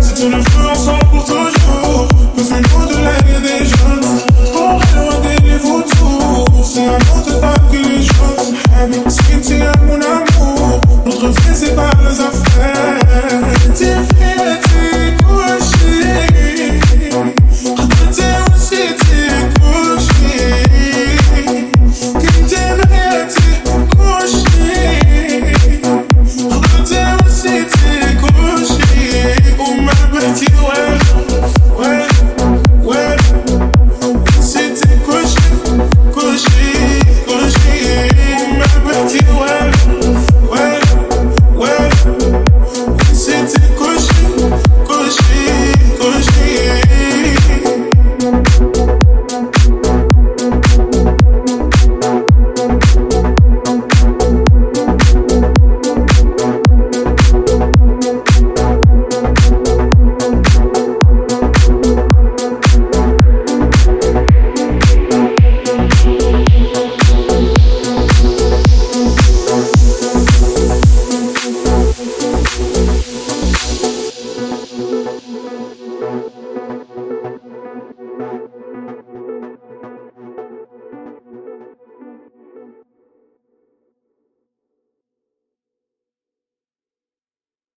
C'est tout le feu ensemble pour toujours.